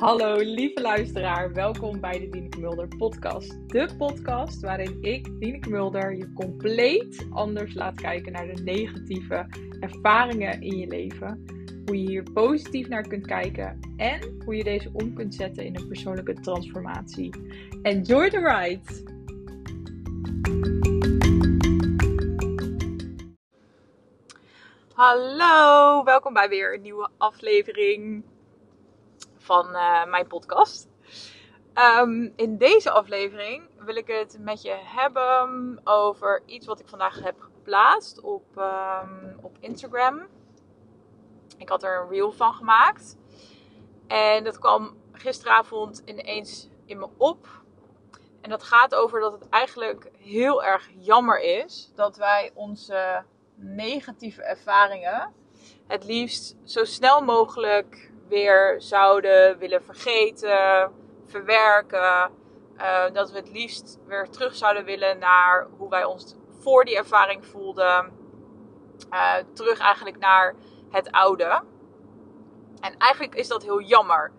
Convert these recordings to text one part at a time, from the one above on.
Hallo lieve luisteraar, welkom bij de Dieneke Mulder podcast. De podcast waarin ik, Dieneke Mulder, je compleet anders laat kijken naar de negatieve ervaringen in je leven. Hoe je hier positief naar kunt kijken en hoe je deze om kunt zetten in een persoonlijke transformatie. Enjoy the ride! Hallo, welkom bij weer een nieuwe aflevering van uh, mijn podcast. Um, in deze aflevering wil ik het met je hebben over iets wat ik vandaag heb geplaatst op, um, op Instagram. Ik had er een reel van gemaakt. En dat kwam gisteravond ineens in me op. En dat gaat over dat het eigenlijk heel erg jammer is dat wij onze negatieve ervaringen het liefst zo snel mogelijk weer zouden willen vergeten, verwerken. Uh, dat we het liefst weer terug zouden willen naar hoe wij ons voor die ervaring voelden. Uh, terug eigenlijk naar het oude. En eigenlijk is dat heel jammer.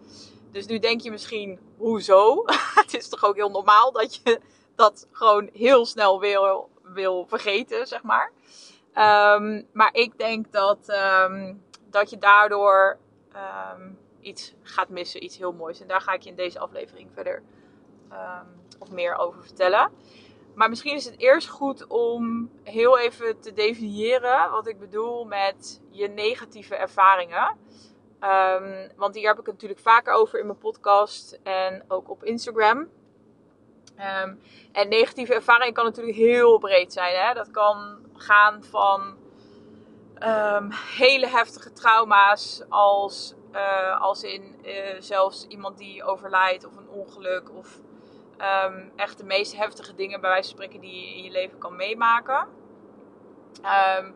Dus nu denk je misschien, hoezo? het is toch ook heel normaal dat je dat gewoon heel snel wil, wil vergeten, zeg maar. Um, maar ik denk dat, um, dat je daardoor um, iets gaat missen, iets heel moois. En daar ga ik je in deze aflevering verder of meer over vertellen. Maar misschien is het eerst goed om heel even te definiëren wat ik bedoel met je negatieve ervaringen. Um, want hier heb ik natuurlijk vaker over in mijn podcast en ook op Instagram. En negatieve ervaring kan natuurlijk heel breed zijn. Hè? Dat kan gaan van um, hele heftige trauma's als, uh, als in uh, zelfs iemand die overlijdt of een ongeluk of um, echt de meest heftige dingen bij wijze van spreken die je in je leven kan meemaken. Um,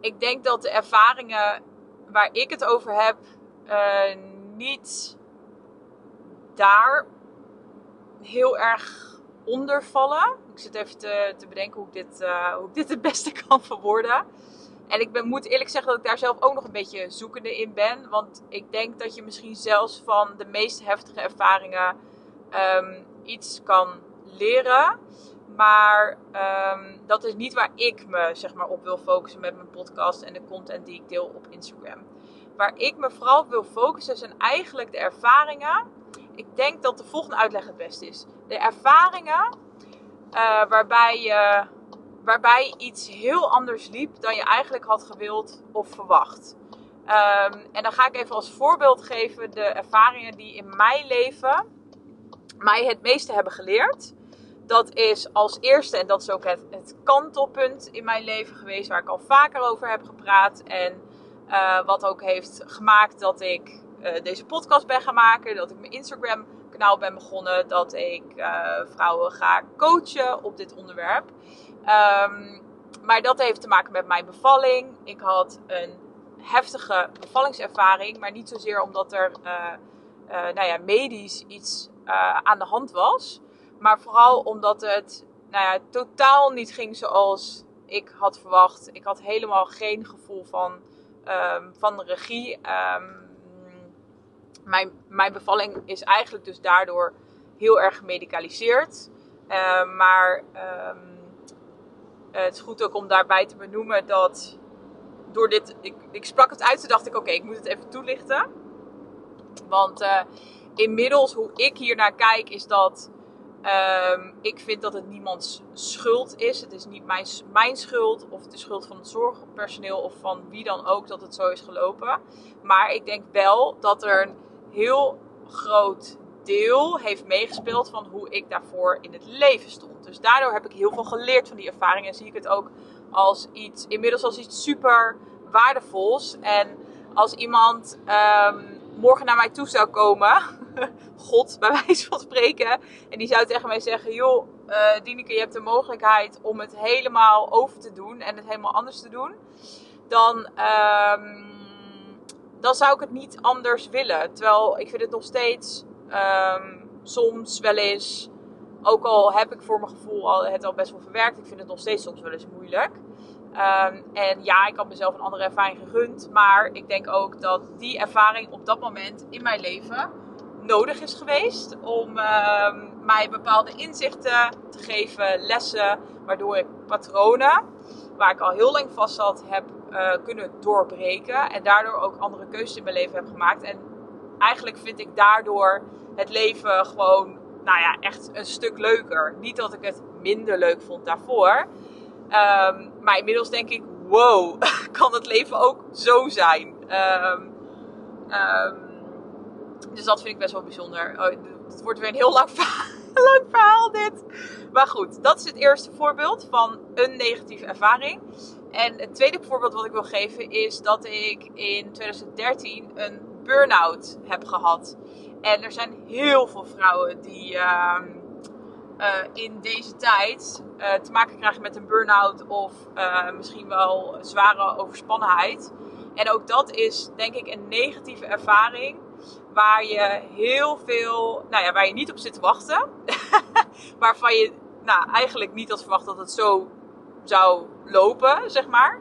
ik denk dat de ervaringen waar ik het over heb uh, niet daar heel erg onder vallen. Ik zit even te, te bedenken hoe ik, dit, hoe ik dit het beste kan verwoorden. En ik ben, moet eerlijk zeggen dat ik daar zelf ook nog een beetje zoekende in ben. Want ik denk dat je misschien zelfs van de meest heftige ervaringen um, iets kan leren. Maar um, dat is niet waar ik me zeg maar, op wil focussen met mijn podcast en de content die ik deel op Instagram. Waar ik me vooral wil focussen zijn eigenlijk de ervaringen. Ik denk dat de volgende uitleg het beste is. De ervaringen uh, waarbij, je, waarbij iets heel anders liep dan je eigenlijk had gewild of verwacht. Um, en dan ga ik even als voorbeeld geven de ervaringen die in mijn leven mij het meeste hebben geleerd. Dat is als eerste, en dat is ook het, kantelpunt in mijn leven geweest, waar ik al vaker over heb gepraat. En uh, wat ook heeft gemaakt dat ik uh, deze podcast ben gaan maken, dat ik mijn Instagram kanaal ben begonnen, dat ik uh, vrouwen ga coachen op dit onderwerp. Um, maar dat heeft te maken met mijn bevalling. Ik had een heftige bevallingservaring, maar niet zozeer omdat er nou ja, medisch iets uh, aan de hand was. Maar vooral omdat het nou ja, totaal niet ging zoals ik had verwacht. Ik had helemaal geen gevoel van, um, van de regie. Um, mijn, mijn bevalling is eigenlijk dus daardoor heel erg gemedicaliseerd. Maar het is goed ook om daarbij te benoemen dat door dit. Ik, ik sprak het uit, toen dacht ik: oké, ik moet het even toelichten. Want uh, inmiddels, hoe ik hier naar kijk, is dat um, ik vind dat het niemands schuld is. Het is niet mijn, mijn schuld of de schuld van het zorgpersoneel of van wie dan ook dat het zo is gelopen. Maar ik denk wel dat er een heel groot deel heeft meegespeeld van hoe ik daarvoor in het leven stond. Dus daardoor heb ik heel veel geleerd van die ervaring en zie ik het ook als iets, inmiddels als iets super waardevols. En als iemand um, morgen naar mij toe zou komen, God bij wijze van spreken, en die zou tegen mij zeggen: Joh, uh, Dieneke, je hebt de mogelijkheid om het helemaal over te doen en het helemaal anders te doen, dan, um, dan zou ik het niet anders willen. Terwijl ik vind het nog steeds um, soms wel eens, ook al heb ik voor mijn gevoel al, het al best wel verwerkt, ik vind het nog steeds soms wel eens moeilijk. Um, en ja, ik had mezelf een andere ervaring gegund. Maar ik denk ook dat die ervaring op dat moment in mijn leven nodig is geweest om ehm, mij bepaalde inzichten te geven, lessen, waardoor ik patronen waar ik al heel lang vast zat heb uh, kunnen doorbreken en daardoor ook andere keuzes in mijn leven heb gemaakt. En eigenlijk vind ik daardoor het leven gewoon, nou ja, echt een stuk leuker. Niet dat ik het minder leuk vond daarvoor, um, maar inmiddels denk ik, wow, kan het leven ook zo zijn? Um, um, dus dat vind ik best wel bijzonder. Oh, het wordt weer een heel lang verhaal, lang verhaal dit. Maar goed, dat is het eerste voorbeeld van een negatieve ervaring. En het tweede voorbeeld wat ik wil geven is dat ik in 2013 een burn-out heb gehad. En er zijn heel veel vrouwen die uh, uh, in deze tijd uh, te maken krijgen met een burn-out of eh, misschien wel zware overspannenheid. En ook dat is denk ik een negatieve ervaring waar je heel veel, nou ja, waar je niet op zit te wachten. Waarvan je nou, eigenlijk niet had verwacht dat het zo zou lopen, zeg maar.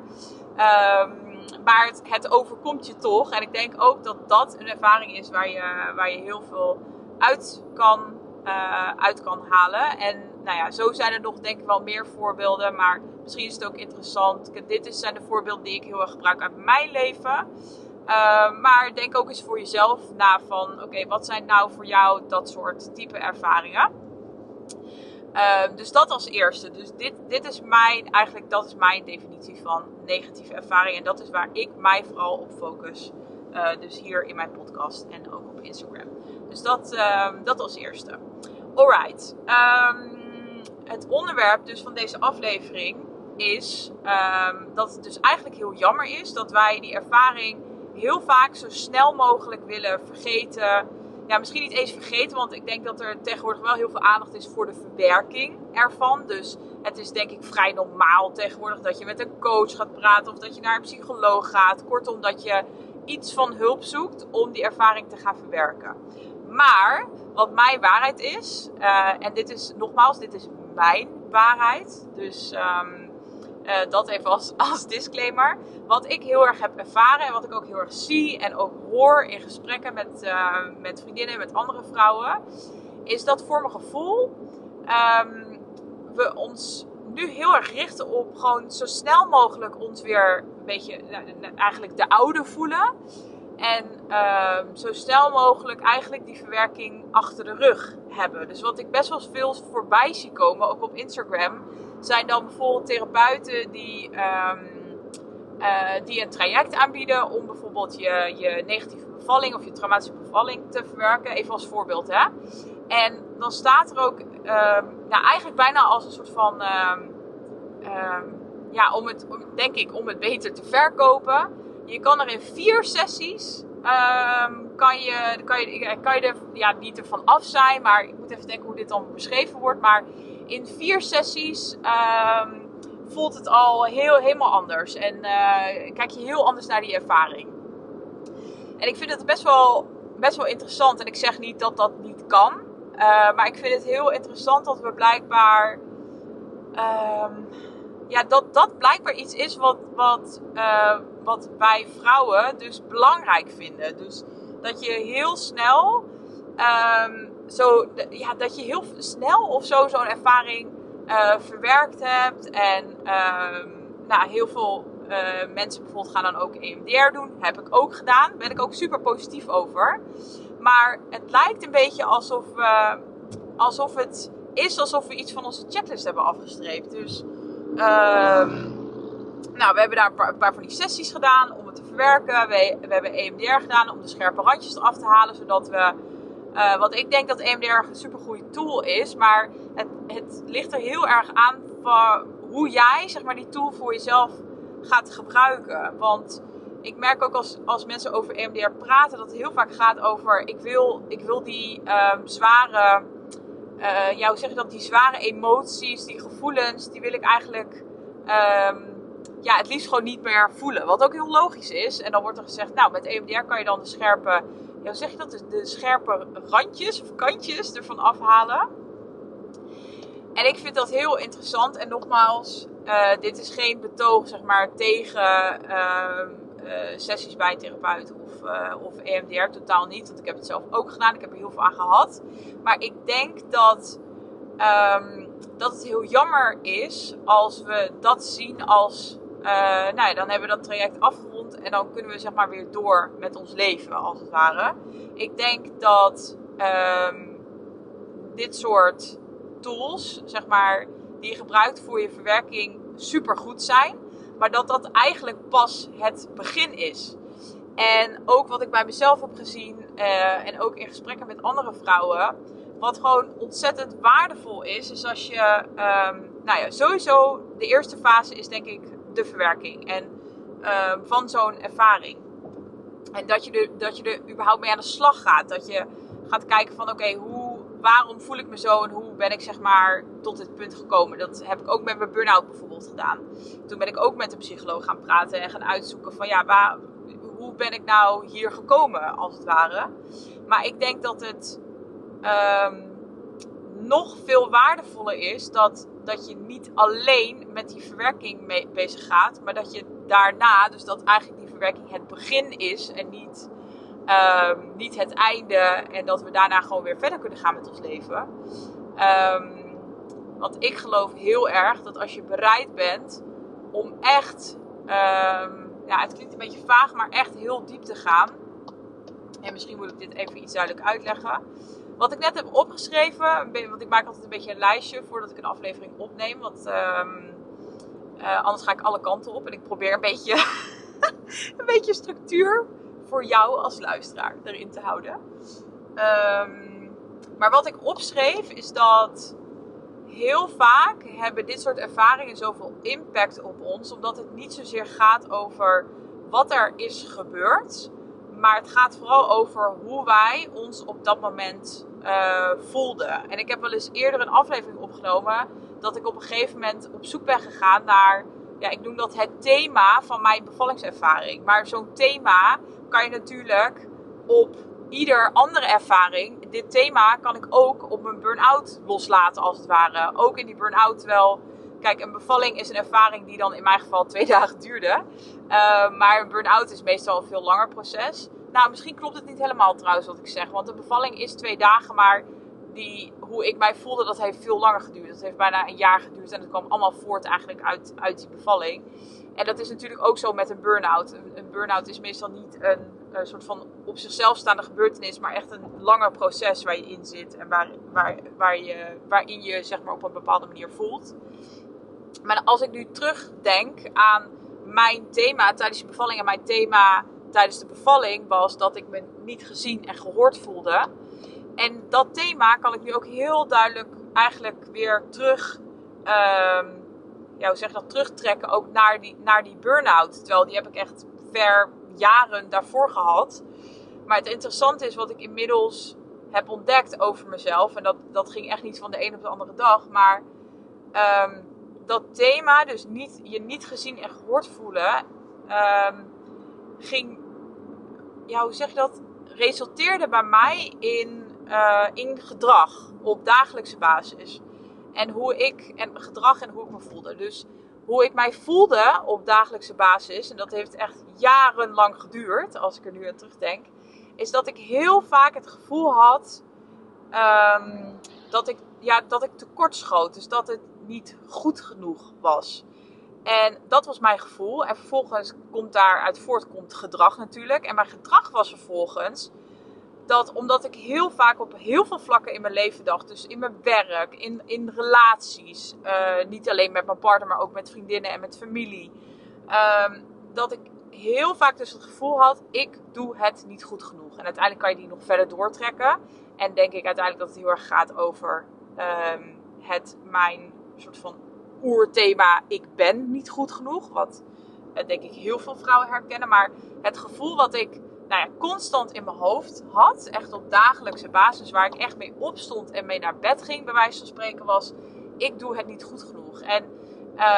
Um, maar het, overkomt je toch. En ik denk ook dat dat een ervaring is waar je, waar je heel veel uit kan, uh, uit kan halen. En nou ja, zo zijn er nog denk ik wel meer voorbeelden. Maar misschien is het ook interessant. Dit zijn de voorbeelden die ik heel erg gebruik uit mijn leven. Uh, maar denk ook eens voor jezelf na van, oké, wat zijn nou voor jou dat soort type ervaringen? Uh, dus dat als eerste. Dus dit, dit is mijn, eigenlijk dat is mijn definitie van negatieve ervaring. En dat is waar ik mij vooral op focus. Uh, dus hier in mijn podcast en ook op Instagram. Dus dat, ehm, dat als eerste. Alright. Um, het onderwerp dus van deze aflevering is dat het dus eigenlijk heel jammer is dat wij die ervaring heel vaak zo snel mogelijk willen vergeten. Ja, misschien niet eens vergeten, want ik denk dat er tegenwoordig wel heel veel aandacht is voor de verwerking ervan. Dus het is denk ik vrij normaal tegenwoordig dat je met een coach gaat praten of dat je naar een psycholoog gaat. Kortom, dat je iets van hulp zoekt om die ervaring te gaan verwerken. Maar wat mijn waarheid is, uh, en dit is nogmaals, dit is mijn waarheid. Dus um, uh, dat even als, als disclaimer. Wat ik heel erg heb ervaren en wat ik ook heel erg zie en ook hoor in gesprekken met, uh, met vriendinnen en met andere vrouwen, is dat voor mijn gevoel um, we ons nu heel erg richten op gewoon zo snel mogelijk ons weer een beetje eigenlijk de oude voelen. En um, zo snel mogelijk eigenlijk die verwerking achter de rug hebben. Dus wat ik best wel veel voorbij zie komen, ook op Instagram zijn dan bijvoorbeeld therapeuten die, um, uh, die een traject aanbieden om bijvoorbeeld je, je negatieve bevalling of je traumatische bevalling te verwerken. Even als voorbeeld, hè. En dan staat er ook, um, nou eigenlijk bijna als een soort van, um, ja, om het, denk ik, om het beter te verkopen. Je kan er in vier sessies kan je, kan je, kan je er ja, niet ervan af zijn, maar ik moet even denken hoe dit dan beschreven wordt. Maar in vier sessies um, voelt het al heel, helemaal anders. En uh, kijk je heel anders naar die ervaring. En ik vind het best wel, best wel interessant. En ik zeg niet dat dat niet kan. Uh, maar ik vind het heel interessant dat we blijkbaar. Um, ja, dat dat blijkbaar iets is wat, wat, uh, wat wij vrouwen dus belangrijk vinden. Dus dat je heel snel um, zo, dat je heel snel of zo zo'n ervaring uh, verwerkt hebt. En uh, nou, heel veel uh, mensen bijvoorbeeld gaan dan ook EMDR doen. Heb ik ook gedaan. Daar ben ik ook super positief over. Maar het lijkt een beetje alsof, we, alsof het is alsof we iets van onze checklist hebben afgestreept. Dus ehm, nou, we hebben daar een paar, een paar, van die sessies gedaan om het te verwerken. We, we hebben EMDR gedaan om de scherpe randjes eraf te halen. Zodat we uh, want ik denk dat EMDR een super goede tool is. Maar het, het ligt er heel erg aan van hoe jij zeg maar, die tool voor jezelf gaat gebruiken. Want ik merk ook als, als mensen over EMDR praten dat het heel vaak gaat over: ik wil, ik wil die um, zware, uh, zeg je dat? Die zware emoties, die gevoelens, die wil ik eigenlijk. Um, ja, het liefst gewoon niet meer voelen. Wat ook heel logisch is. En dan wordt er gezegd, nou, met EMDR kan je dan de scherpe ja, zeg je dat? De, scherpe randjes of kantjes ervan afhalen. En ik vind dat heel interessant. En nogmaals, uh, dit is geen betoog zeg maar, tegen uh, sessies bij een therapeut of, of EMDR totaal niet. Want ik heb het zelf ook gedaan. Ik heb er heel veel aan gehad. Maar ik denk dat, ehm, dat het heel jammer is als we dat zien als. nou ja, dan hebben we dat traject afgerond en dan kunnen we zeg maar weer door met ons leven, als het ware. Ik denk dat ehm, dit soort tools, zeg maar, die je gebruikt voor je verwerking, super goed zijn. Maar dat dat eigenlijk pas het begin is. En ook wat ik bij mezelf heb gezien uh, en ook in gesprekken met andere vrouwen. Wat gewoon ontzettend waardevol is, is als je, um, nou ja, sowieso de eerste fase is denk ik de verwerking. En uh, van zo'n ervaring. En dat je, er, dat je er überhaupt mee aan de slag gaat. Dat je gaat kijken van oké, hoe waarom voel ik me zo en hoe ben ik zeg maar tot dit punt gekomen. Dat heb ik ook met mijn burn-out bijvoorbeeld gedaan. Toen ben ik ook met een psycholoog gaan praten en gaan uitzoeken van ja, waar, hoe ben ik nou hier gekomen als het ware. Maar ik denk dat het um, nog veel waardevoller is dat, dat je niet alleen met die verwerking mee, bezig gaat, maar dat je daarna, dus dat eigenlijk die verwerking het begin is en niet Um, niet het einde en dat we daarna gewoon weer verder kunnen gaan met ons leven. Um, want ik geloof heel erg dat als je bereid bent om echt, um, ja, het klinkt een beetje vaag, maar echt heel diep te gaan. En misschien moet ik dit even iets duidelijk uitleggen. Wat ik net heb opgeschreven, want ik maak altijd een beetje een lijstje voordat ik een aflevering opneem. Want uh, anders ga ik alle kanten op en ik probeer een beetje, een beetje structuur voor jou als luisteraar erin te houden. Um, maar wat ik opschreef is dat heel vaak hebben dit soort ervaringen zoveel impact op ons, omdat het niet zozeer gaat over wat er is gebeurd, maar het gaat vooral over hoe wij ons op dat moment uh, voelden. En ik heb wel eens eerder een aflevering opgenomen dat ik op een gegeven moment op zoek ben gegaan naar, ja, ik noem dat het thema van mijn bevallingservaring. Maar zo'n thema kan je natuurlijk op ieder andere ervaring. Dit thema kan ik ook op een burn-out loslaten, als het ware. Ook in die burn-out wel. Kijk, een bevalling is een ervaring die dan in mijn geval twee dagen duurde. Uh, maar een burn-out is meestal een veel langer proces. Nou, misschien klopt het niet helemaal trouwens wat ik zeg. Want een bevalling is twee dagen, maar die, hoe ik mij voelde, dat heeft veel langer geduurd. Dat heeft bijna een jaar geduurd en dat kwam allemaal voort eigenlijk uit, uit die bevalling. En dat is natuurlijk ook zo met een burn-out. Een, een burn-out is meestal niet een, een, soort van op zichzelf staande gebeurtenis, maar echt een langer proces waar je in zit en waar, waar, waar je, waarin je zeg maar op een bepaalde manier voelt. Maar als ik nu terugdenk aan mijn thema tijdens de bevalling en mijn thema tijdens de bevalling was dat ik me niet gezien en gehoord voelde. En dat thema kan ik nu ook heel duidelijk eigenlijk weer terug. Um, ja, hoe zeg dat, terugtrekken ook naar die, naar die burn-out. Terwijl die heb ik echt ver jaren daarvoor gehad. Maar het interessante is wat ik inmiddels heb ontdekt over mezelf. En dat, dat ging echt niet van de een op de andere dag. Maar um, dat thema, dus niet, je niet gezien en gehoord voelen, um, ging, ja, hoe zeg je dat? Resulteerde bij mij in, uh, in gedrag op dagelijkse basis. En hoe ik, en gedrag en hoe ik me voelde. Dus hoe ik mij voelde op dagelijkse basis, en dat heeft echt jarenlang geduurd, als ik er nu aan terugdenk, is dat ik heel vaak het gevoel had um, dat, ik, ja, dat ik tekortschoot. Dus dat het niet goed genoeg was. En dat was mijn gevoel. En vervolgens komt daaruit voortkomt gedrag natuurlijk. En mijn gedrag was vervolgens dat omdat ik heel vaak op heel veel vlakken in mijn leven dacht, dus in mijn werk, in, in relaties, uh, niet alleen met mijn partner, maar ook met vriendinnen en met familie, um, dat ik heel vaak dus het gevoel had, ik doe het niet goed genoeg. En uiteindelijk kan je die nog verder doortrekken. En denk ik uiteindelijk dat het heel erg gaat over um, het, mijn soort van oerthema, ik ben niet goed genoeg. Wat uh, denk ik heel veel vrouwen herkennen. Maar het gevoel wat ik nou ja, constant in mijn hoofd had, echt op dagelijkse basis, waar ik echt mee opstond en mee naar bed ging, bij wijze van spreken, was: ik doe het niet goed genoeg. En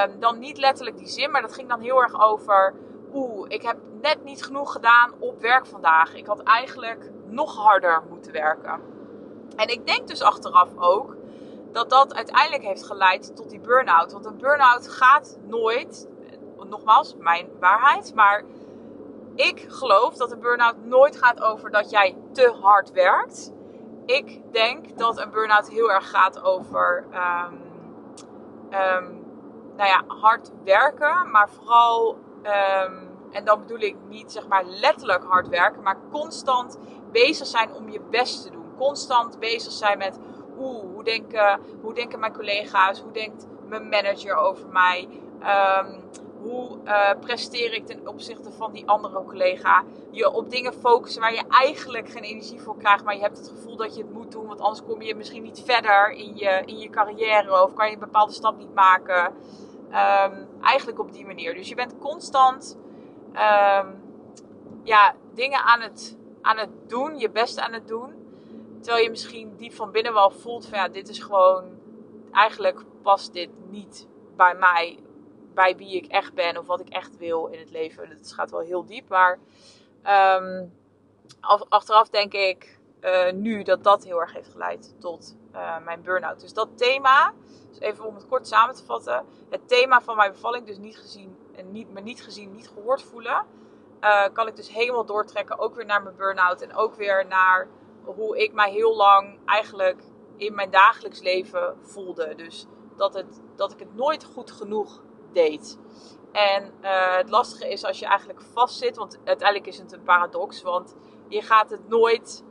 um, dan niet letterlijk die zin, maar dat ging dan heel erg over: oeh, ik heb net niet genoeg gedaan op werk vandaag. Ik had eigenlijk nog harder moeten werken. En ik denk dus achteraf ook dat dat uiteindelijk heeft geleid tot die burn-out. Want een burn-out gaat nooit, nogmaals, mijn waarheid, maar ik geloof dat een burn-out nooit gaat over dat jij te hard werkt. Ik denk dat een burn-out heel erg gaat over um, nou ja, hard werken, maar vooral, um, en dan bedoel ik niet zeg maar letterlijk hard werken, maar constant bezig zijn om je best te doen. Constant bezig zijn met hoe denken, hoe denken mijn collega's, hoe denkt mijn manager over mij. Um, hoe uh, presteer ik ten opzichte van die andere collega? Je op dingen focussen waar je eigenlijk geen energie voor krijgt, maar je hebt het gevoel dat je het moet doen, want anders kom je misschien niet verder in je, in je carrière of kan je een bepaalde stap niet maken. Um, eigenlijk op die manier. Dus je bent constant um, ja, dingen aan het, aan het doen, je best aan het doen. Terwijl je misschien diep van binnen wel voelt van ja, dit is gewoon, eigenlijk past dit niet bij mij bij wie ik echt ben of wat ik echt wil in het leven. Het gaat wel heel diep, maar um, achteraf denk ik uh, nu dat dat heel erg heeft geleid tot uh, mijn burn-out. Dus dat thema, dus even om het kort samen te vatten, het thema van mijn bevalling, dus niet gezien en niet, me niet gezien, niet gehoord voelen, uh, kan ik dus helemaal doortrekken, ook weer naar mijn burn-out en ook weer naar hoe ik mij heel lang eigenlijk in mijn dagelijks leven voelde. Dus dat, het, dat ik het nooit goed genoeg deed. En uh, het lastige is als je eigenlijk vastzit, want uiteindelijk is het een paradox, want je gaat het nooit.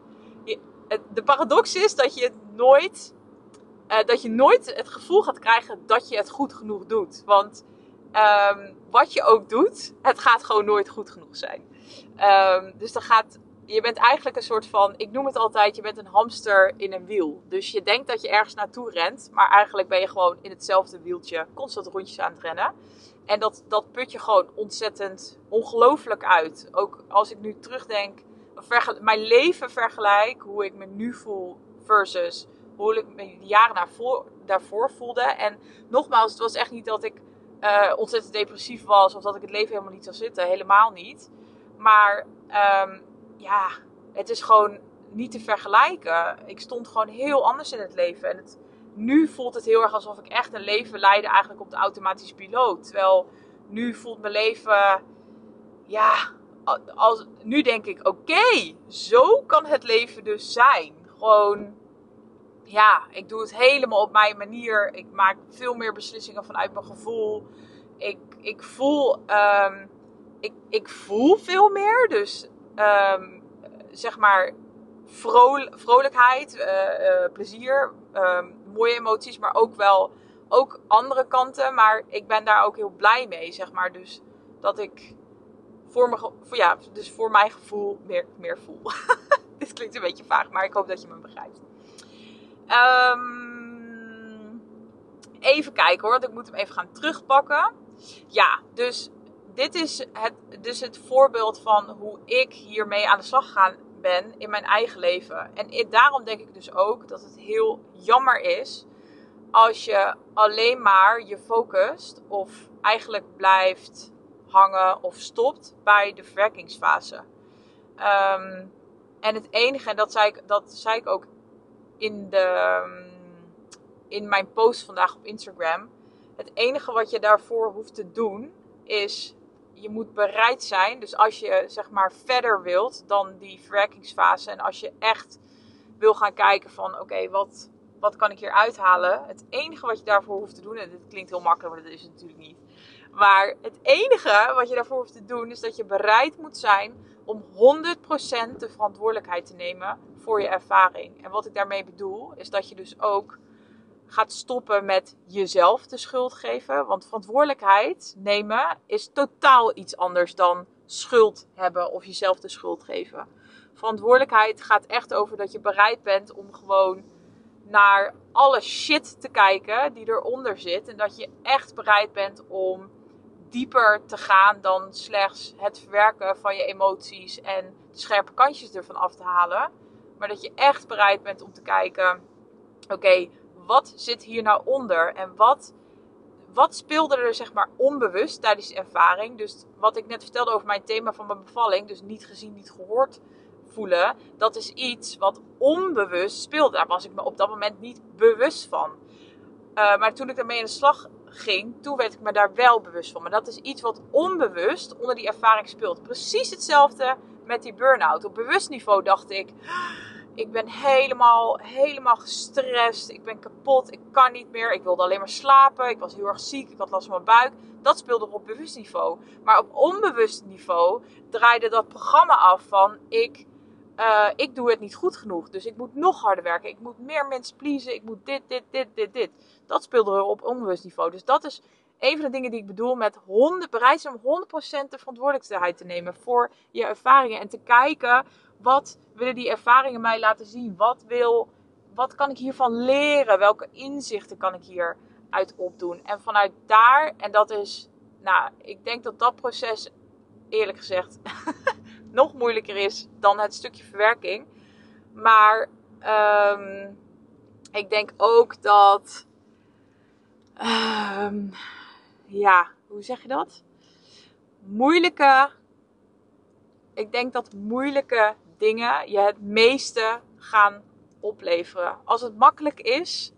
De paradox is dat je nooit, uh, dat je nooit het gevoel gaat krijgen dat je het goed genoeg doet. Want um, wat je ook doet, het gaat gewoon nooit goed genoeg zijn. Um, dus dan gaat je bent eigenlijk een soort van, ik noem het altijd, je bent een hamster in een wiel. Dus je denkt dat je ergens naartoe rent, maar eigenlijk ben je gewoon in hetzelfde wieltje constant rondjes aan het rennen. En dat, dat put je gewoon ontzettend ongelooflijk uit. Ook als ik nu terugdenk, mijn leven vergelijk, hoe ik me nu voel versus hoe ik me jaren daarvoor, daarvoor voelde. En nogmaals, het was echt niet dat ik uh, ontzettend depressief was of dat ik het leven helemaal niet zou zitten. Helemaal niet. Maar um, ja, het is gewoon niet te vergelijken. Ik stond gewoon heel anders in het leven. En het, nu voelt het heel erg alsof ik echt een leven leidde eigenlijk op de automatische piloot. Terwijl nu voelt mijn leven, ja, als, nu denk ik, oké, zo kan het leven dus zijn. Gewoon, ja, ik doe het helemaal op mijn manier. Ik maak veel meer beslissingen vanuit mijn gevoel. Ik, ik voel, um, ik, ik voel veel meer. Dus um, zeg maar vrolijkheid, uh, uh, plezier, um, mooie emoties, maar ook wel ook andere kanten. Maar ik ben daar ook heel blij mee, zeg maar. Dus dat ik voor, me, voor, ja, dus voor mijn gevoel meer, meer voel. Dit klinkt een beetje vaag, maar ik hoop dat je me begrijpt. Um, even kijken hoor, want ik moet hem even gaan terugpakken. Ja, dus dit is het, dus het voorbeeld van hoe ik hiermee aan de slag gegaan ben in mijn eigen leven. En daarom denk ik dus ook dat het heel jammer is als je alleen maar je focust of eigenlijk blijft hangen of stopt bij de verwerkingsfase. Um, en het enige, en dat zei ik, dat zei ik ook in, de, in mijn post vandaag op Instagram. Het enige wat je daarvoor hoeft te doen is je moet bereid zijn. Dus als je zeg maar verder wilt dan die verwerkingsfase. En als je echt wil gaan kijken van oké, wat, wat kan ik hier uithalen? Het enige wat je daarvoor hoeft te doen, en dit klinkt heel makkelijk, maar dat is het natuurlijk niet. Maar het enige wat je daarvoor hoeft te doen, is dat je bereid moet zijn om 100% de verantwoordelijkheid te nemen voor je ervaring. En wat ik daarmee bedoel, is dat je dus ook gaat stoppen met jezelf de schuld geven. Want verantwoordelijkheid nemen is totaal iets anders dan schuld hebben of jezelf de schuld geven. Verantwoordelijkheid gaat echt over dat je bereid bent om gewoon naar alle shit te kijken die eronder zit. En dat je echt bereid bent om dieper te gaan dan slechts het verwerken van je emoties en de scherpe kantjes ervan af te halen. Maar dat je echt bereid bent om te kijken: oké, wat zit hier nou onder? En wat, wat speelde er zeg maar onbewust tijdens die ervaring? Dus wat ik net vertelde over mijn thema van mijn bevalling, dus niet gezien, niet gehoord voelen, dat is iets wat onbewust speelde. Daar was ik me op dat moment niet bewust van. Uh, maar toen ik ermee in de slag ging, toen werd ik me daar wel bewust van. Maar dat is iets wat onbewust onder die ervaring speelt. Precies hetzelfde met die burn-out. Op bewust niveau dacht ik, ik ben helemaal, helemaal gestrest. Ik ben kapot. Ik kan niet meer. Ik wilde alleen maar slapen. Ik was heel erg ziek. Ik had last van mijn buik. Dat speelde op bewust niveau. Maar op onbewust niveau draaide dat programma af van ik, uh, ik doe het niet goed genoeg. Dus ik moet nog harder werken. Ik moet meer mensen pleasen. Ik moet dit, dit, dit, dit, dit. Dat speelde op onbewust niveau. Dus dat is een van de dingen die ik bedoel met 100, bereid zijn om 100% de verantwoordelijkheid te nemen voor je ervaringen. En te kijken wat willen die ervaringen mij laten zien? Wat, wil, wat kan ik hiervan leren? Welke inzichten kan ik hier uit opdoen? En vanuit daar, en dat is, nou, ik denk dat dat proces, eerlijk gezegd, nog moeilijker is dan het stukje verwerking. Maar um, ik denk ook dat, um, ja, hoe zeg je dat? Moeilijke, ik denk dat moeilijke dingen je het meeste gaan opleveren. Als het makkelijk is,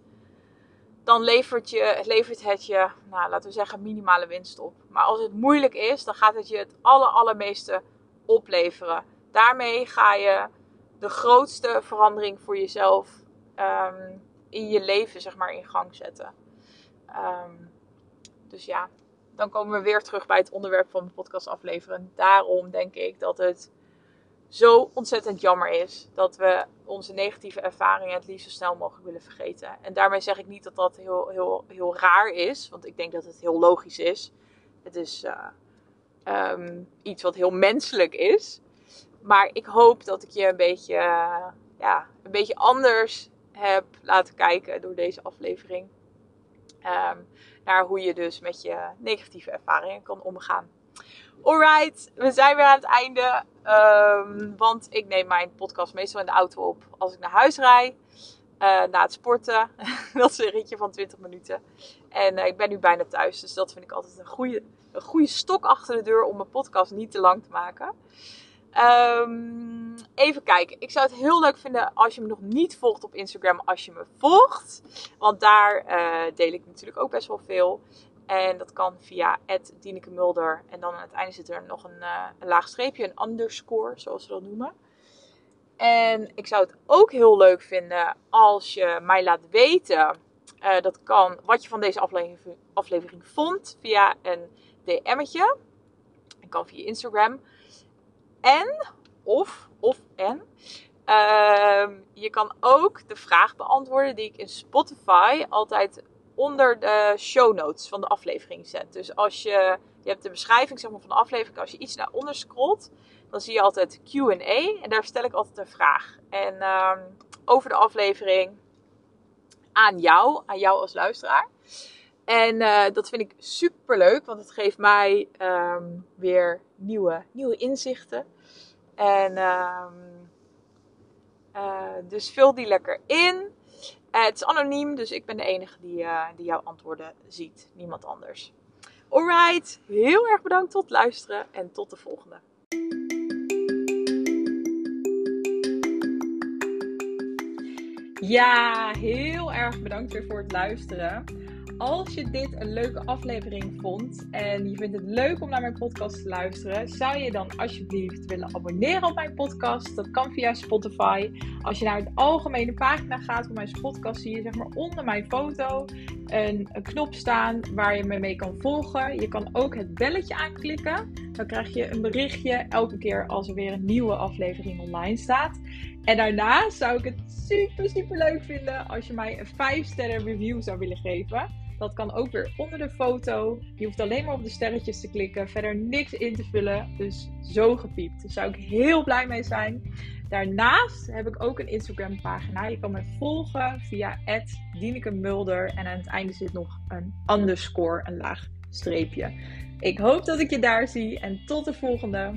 dan levert, je, levert het je, nou, laten we zeggen, minimale winst op. Maar als het moeilijk is, dan gaat het je het aller, allermeeste opleveren. Daarmee ga je de grootste verandering voor jezelf um, in je leven, zeg maar, in gang zetten. Um, dus ja, dan komen we weer terug bij het onderwerp van mijn podcast afleveren. Daarom denk ik dat het zo ontzettend jammer is dat we onze negatieve ervaringen het liefst zo snel mogelijk willen vergeten. En daarmee zeg ik niet dat dat heel, heel, heel raar is, want ik denk dat het heel logisch is. Het is uh, um, iets wat heel menselijk is. Maar ik hoop dat ik je een beetje, uh, ja, een beetje anders heb laten kijken door deze aflevering. Um, naar hoe je dus met je negatieve ervaringen kan omgaan. Alright, we zijn weer aan het einde. Um, want ik neem mijn podcast meestal in de auto op als ik naar huis rijd. Uh, na het sporten. dat is een ritje van 20 minuten. En uh, ik ben nu bijna thuis. Dus dat vind ik altijd een goede, een goede stok achter de deur om mijn podcast niet te lang te maken. Um, even kijken. Ik zou het heel leuk vinden als je me nog niet volgt op Instagram. Als je me volgt. Want daar uh, deel ik natuurlijk ook best wel veel. En dat kan via Dineke Mulder. En dan aan het einde zit er nog een, uh, een laag streepje, een underscore, zoals ze dat noemen. En ik zou het ook heel leuk vinden als je mij laat weten. Uh, dat kan wat je van deze aflevering, aflevering vond via een DM'tje. Dat kan via Instagram. En, of, of en. Uh, je kan ook de vraag beantwoorden die ik in Spotify altijd onder de show notes van de aflevering zet. Dus als je, je hebt de beschrijving zeg maar, van de aflevering, als je iets naar onder scrolt, dan zie je altijd Q&A en daar stel ik altijd een vraag. En uh, over de aflevering aan jou, aan jou als luisteraar. En uh, dat vind ik super leuk, want het geeft mij um, weer nieuwe, nieuwe inzichten. En um, uh, dus vul die lekker in. Uh, het is anoniem, dus ik ben de enige die, uh, die jouw antwoorden ziet. Niemand anders. Alright, heel erg bedankt tot luisteren en tot de volgende. Ja, heel erg bedankt weer voor het luisteren. Als je dit een leuke aflevering vond en je vindt het leuk om naar mijn podcast te luisteren, zou je dan alsjeblieft willen abonneren op mijn podcast. Dat kan via Spotify. Als je naar de algemene pagina gaat van mijn podcast, zie je zeg maar onder mijn foto een, knop staan waar je me mee kan volgen. Je kan ook het belletje aanklikken. Dan krijg je een berichtje elke keer als er weer een nieuwe aflevering online staat. En daarna zou ik het super, super leuk vinden als je mij een 5 sterren review zou willen geven. Dat kan ook weer onder de foto. Je hoeft alleen maar op de sterretjes te klikken. Verder niks in te vullen. Dus zo gepiept. Daar zou ik heel blij mee zijn. Daarnaast heb ik ook een Instagram pagina. Je kan me volgen via Dineke Mulder. En aan het einde zit nog een underscore, een laag streepje. Ik hoop dat ik je daar zie. En tot de volgende.